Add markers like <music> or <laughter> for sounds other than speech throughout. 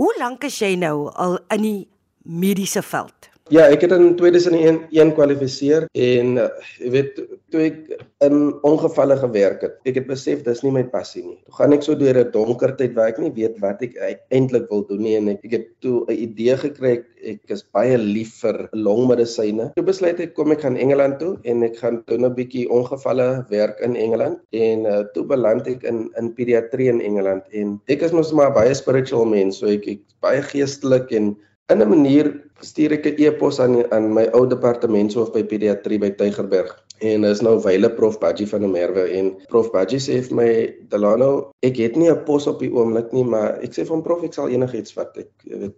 Hoe lank is jy nou al in die mediese veld? Ja, ek het in 2001 kwalifiseer en uh, jy weet toe ek in ongevalle gewerk het, ek het besef dis nie my passie nie. Toe gaan ek so deur 'n donker tyd waar ek nie weet wat ek eintlik wil doen nie en ek, ek het toe 'n idee gekry ek, ek is baie lief vir longmedisyne. Toe besluit ek kom ek gaan Engeland toe en ek gaan toe 'n bietjie ongevalle werk in Engeland en uh, toe beland ek in in pediatrie in Engeland en ek is mos maar baie spiritual mens, so ek ek baie geestelik en in 'n manier stuur ek 'n e-pos aan aan my ou departementshoof by pediatrie by Tygerberg. En is nou wyle prof Badgie van der Merwe en prof Badgie sê vir my Delano ek het nie 'n pos op die oomblik nie maar ek sê hom prof ek sal enigiets wat ek weet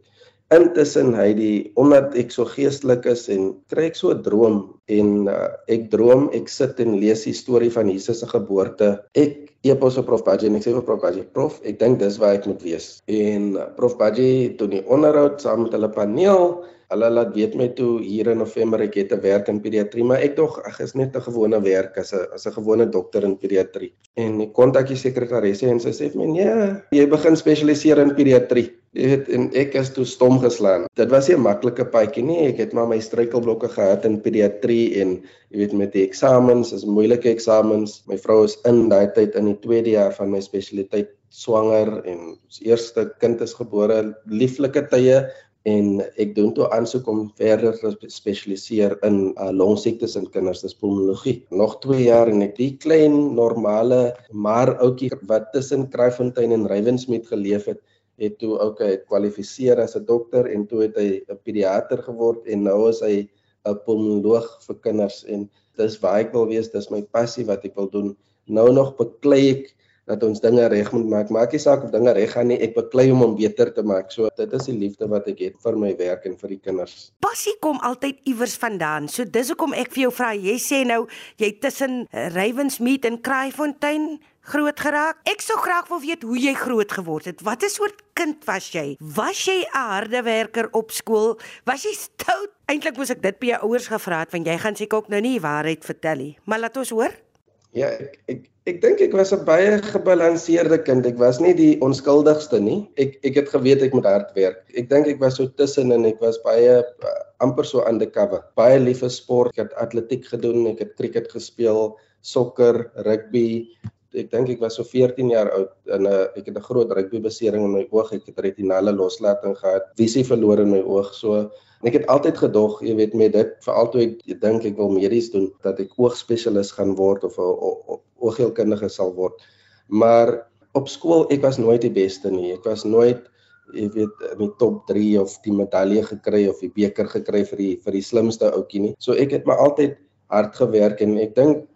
intussen hy die omdat ek so geestelik is en kry ek so 'n droom en uh, ek droom ek sit en lees die storie van Jesus se geboorte. Ek e-pos op prof. Badgie en ek sê vir prof. Badgie prof ek dink dis waar ek moet wees. En uh, prof Badgie doen die onderhoud saam met hulle paneel Hulle laat weet my toe hier in November ek het 'n werk in pediatrie, maar ek dog ag is net 'n gewone werk as 'n as 'n gewone dokter in pediatrie. En ek kontak die sekretaresse en sy sê vir my nee, jy begin spesialiseer in pediatrie. Jy weet en ek is toe stom geslaan. Dit was nie 'n maklike paadjie nie. Ek het maar my struikelblokke gehad in pediatrie en jy weet met die eksamens, is moeilike eksamens. My vrou is in daai tyd in die tweede jaar van my spesialiteit swanger en ons eerste kind is gebore. Lieflike tye en ek doen toe aansoek om verder te spesialiseer in uh, longsiektes in kinders, dis pulmonologie. Nog 2 jaar en ek die klein normale maar ouetjie wat tussen Kraaifontein en Rywensmeet geleef het, het toe ook hy kwalifiseer as 'n dokter en toe het hy 'n pediater geword en nou is hy 'n pulmonoloog vir kinders en dis waar ek wil wees, dis my passie wat ek wil doen. Nou nog beklei ek dat ons dinge reg moet maak. Maak nie saak of dinge reg gaan nie, ek beklei om om beter te maak. So dit is die liefde wat ek het vir my werk en vir die kinders. Passie kom altyd iewers vandaan. So dis hoekom ek vir jou vra. Jy sê nou jy tussen Rywensmeet en Kraaifontein groot geraak. Ek sou graag wil weet hoe jy groot geword het. Wat 'n soort kind was jy? Was jy 'n harde werker op skool? Was jy stout? Eintlik moes ek dit by jou ouers gevra het want jy gaan seker ook nou nie die waarheid vertel nie. Maar laat ons hoor. Ja, ek ek ek dink ek was 'n baie gebalanseerde kind. Ek was nie die onskuldigste nie. Ek ek het geweet ek moet hard werk. Ek dink ek was so tussenin. Ek was baie uh, amper so undercover. Baie lief vir sport. Ek het atletiek gedoen, ek het cricket gespeel, sokker, rugby. Ek dink ek was so 14 jaar oud en uh, ek het 'n groot rugby besering in my oog. Ek het retinale loslating gehad, visie verloor in my oog. So ek het altyd gedog, jy weet met dit, veral toe ek dink ek wil medies doen, dat ek oogspesialis gaan word of 'n oogheelkundige sal word. Maar op skool ek was nooit die beste nie. Ek was nooit jy weet in die top 3 of die medalje gekry of die beker gekry vir die vir die slimste ouetjie nie. So ek het maar altyd hard gewerk en ek dink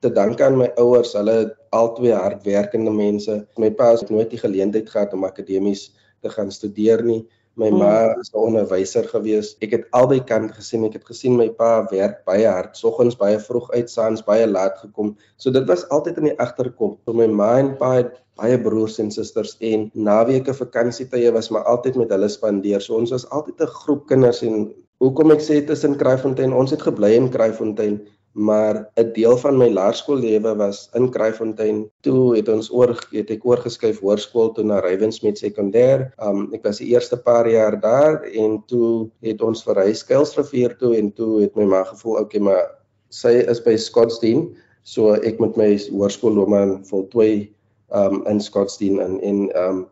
te danke aan my ouers, hulle albei hardwerkende mense. My pa het nooit die geleentheid gehad om akademies te gaan studeer nie. My hmm. ma is 'n onderwyser gewees. Ek het albei kant gesien. Ek het gesien my pa werk baie hard, soggens baie vroeg uit, saans baie laat gekom. So dit was altyd in die agterkop. So my ma en pa het baie broers en susters en naweke vakansietye was maar altyd met hulle spandeer. So ons was altyd 'n groep kinders en hoekom ek sê tussen Kraaifontein, ons het gebly in Kraaifontein maar 'n deel van my laerskoollewe was in Kraaifontein. Toe het ons oor het ek oorgeskuif hoërskool toe na Rywensmeet Sekondêr. Um ek was die eerste paar jaar daar en toe het ons verhuis Kuilsrivier toe en toe het my ma gevoel okay maar sy is by Scottsdene, so ek moet my hoërskoolloopbaan voltooi um in Scottsdene en en um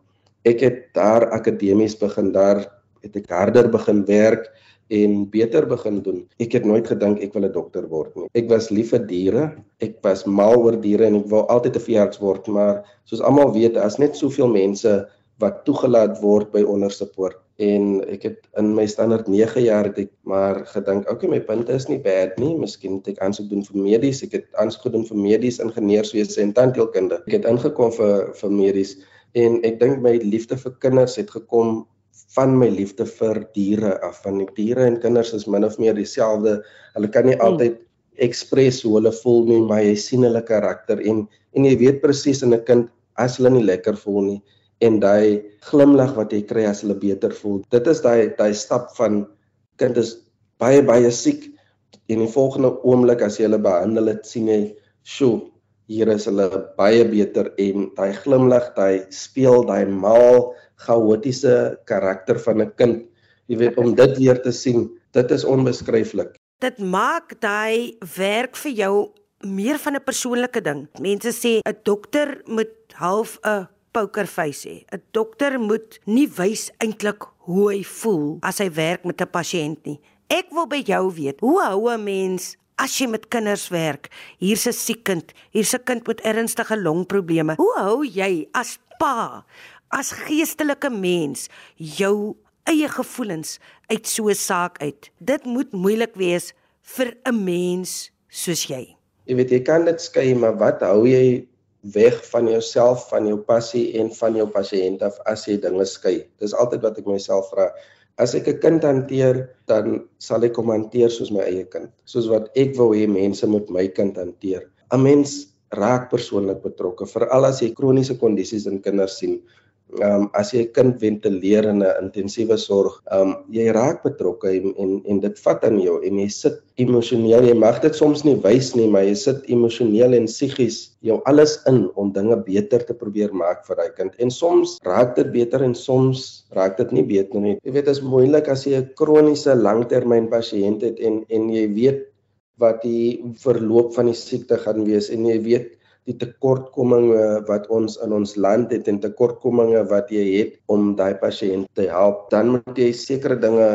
ek het daar akademies begin daar het ek harder begin werk en beter begin doen. Ek het nooit gedink ek wil 'n dokter word nie. Ek was lief vir diere. Ek was mal oor diere en ek wou altyd 'n veearts word, maar soos almal weet, as net soveel mense wat toegelaat word by onderste poort en ek het in my standaard 9 jaar het ek maar gedink, okay, my punte is nie bad nie. Miskien moet ek aansoek doen vir medies. Ek het aansoek gedoen vir medies, ingenieurswese en tandheelkunde. Ek het ingekom vir vir medies en ek dink my liefde vir kinders het gekom van my liefde vir diere af van die diere en kinders is min of meer dieselfde. Hulle kan nie hmm. altyd ekspres hoe hulle voel nie, maar jy sien hulle karakter en en jy weet presies in 'n kind as hulle nie lekker voel nie en daai glimlag wat jy kry as hulle beter voel. Dit is daai daai stap van kind is baie baie siek en die volgende oomblik as jy hulle behandel het sien jy, "Sjoe, hier is hulle baie beter" en daai glimlag, daai speel, daai maal chaotiese karakter van 'n kind. Jy weet om dit weer te sien, dit is onbeskryflik. Dit maak daai werk vir jou meer van 'n persoonlike ding. Mense sê 'n dokter moet half 'n pokerface hê. 'n Dokter moet nie wys eintlik hoe hy voel as hy werk met 'n pasiënt nie. Ek wil by jou weet, hoe hou 'n mens as jy met kinders werk. Hier's 'n siek kind, hier's 'n kind met ernstige longprobleme. Hoe hou jy as pa, as geestelike mens jou eie gevoelens uit so 'n saak uit? Dit moet moeilik wees vir 'n mens soos jy. Jy weet jy kan dit skei, maar wat hou jy weg van jouself, van jou passie en van jou pasiënt af as jy dinge skei? Dis altyd wat ek myself vra. As ek 'n kind hanteer, dan sal ek hom hanteer soos my eie kind, soos wat ek wou hê mense moet my kind hanteer. 'n Mens raak persoonlik betrokke, veral as jy kroniese kondisies in kinders sien um, as jy 'n kind ventileer in 'n intensiewe sorg, um, jy raak betrokke en, en en dit vat aan jou en jy sit emosioneel. Jy mag dit soms nie wys nie, maar jy sit emosioneel en psigies jou alles in om dinge beter te probeer maak vir daai kind. En soms raak dit beter en soms raak dit nie beter nie. Jy weet dit is moeilik as jy 'n kroniese langtermyn pasiënt het en en jy weet wat die verloop van die siekte gaan wees en jy weet die tekortkominge wat ons in ons land het en tekortkominge wat jy het om daai pasiënt te help, dan moet jy sekere dinge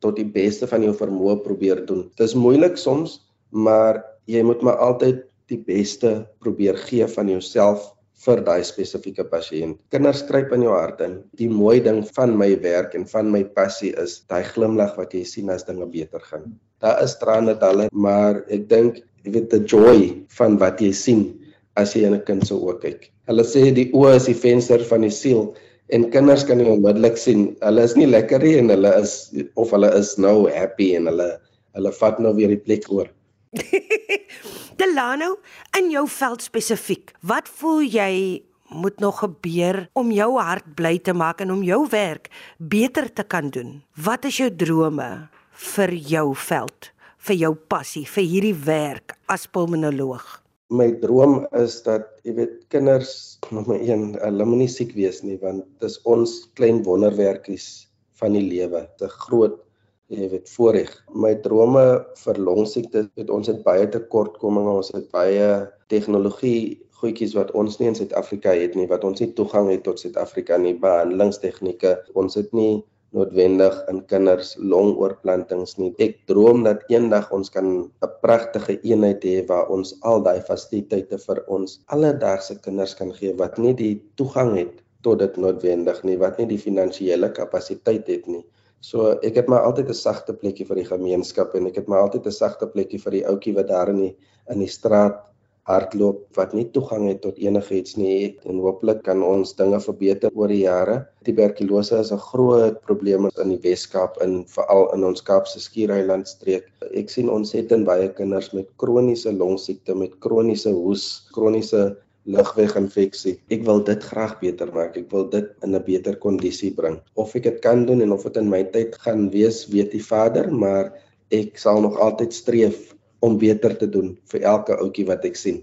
tot die beste van jou vermoë probeer doen. Dit is moeilik soms, maar jy moet maar altyd die beste probeer gee van jouself vir daai spesifieke pasiënt. Kinders skryp in jou hart in. Die mooi ding van my werk en van my passie is daai glimlag wat jy sien as dinge beter gaan. Daar is trane dalle, maar ek dink jy weet the joy van wat jy sien as jy in 'n kind se oë kyk. Hulle sê die oë is die venster van die siel en kinders kan nie onmiddellik sien hulle is nie lekker nie en hulle is of hulle is nou happy en hulle hulle vat nou weer die plek oor. <laughs> Delano, in jou veld spesifiek, wat voel jy moet nog gebeur om jou hart bly te maak en om jou werk beter te kan doen? Wat is jou drome vir jou veld, vir jou passie, vir hierdie werk as pulmonoloog? My droom is dat jy weet kinders <laughs> nommer 1 hulle moet nie siek wees nie want dis ons klein wonderwerkies van die lewe te groot jy weet voorreg. My drome vir longsiekte het ons het baie tekortkominge ons het baie tegnologie goedjies wat ons nie in Suid-Afrika het nie wat ons nie toegang het tot Suid-Afrika nie behandelingstegnieke ons het nie noodwendig in kinders longoorplantings nie. Ek droom dat eendag ons kan 'n pragtige eenheid hê waar ons al daai fasiliteite vir ons alledaagse kinders kan gee wat nie die toegang het tot dit noodwendig nie, wat nie die finansiële kapasiteit het nie. So ek het maar altyd 'n sagte plekkie vir die gemeenskap en ek het maar altyd 'n sagte plekkie vir die ouetjie wat daar in die in die straat hardloop wat nie toegang het tot enigiets nie en hooplik kan ons dinge verbeter oor die jare. Tuberkulose is 'n groot probleem in die Weskaap en veral in ons Kaapse Skiereiland streek. Ek sien ontsettend baie kinders met kroniese longsiekte, met kroniese hoes, kroniese lugweginfeksie. Ek wil dit graag beter maak. Ek wil dit in 'n beter kondisie bring. Of ek dit kan doen en of dit in my tyd gaan wees, weet die Vader, maar ek sal nog altyd streef om beter te doen vir elke ouetjie wat ek sien.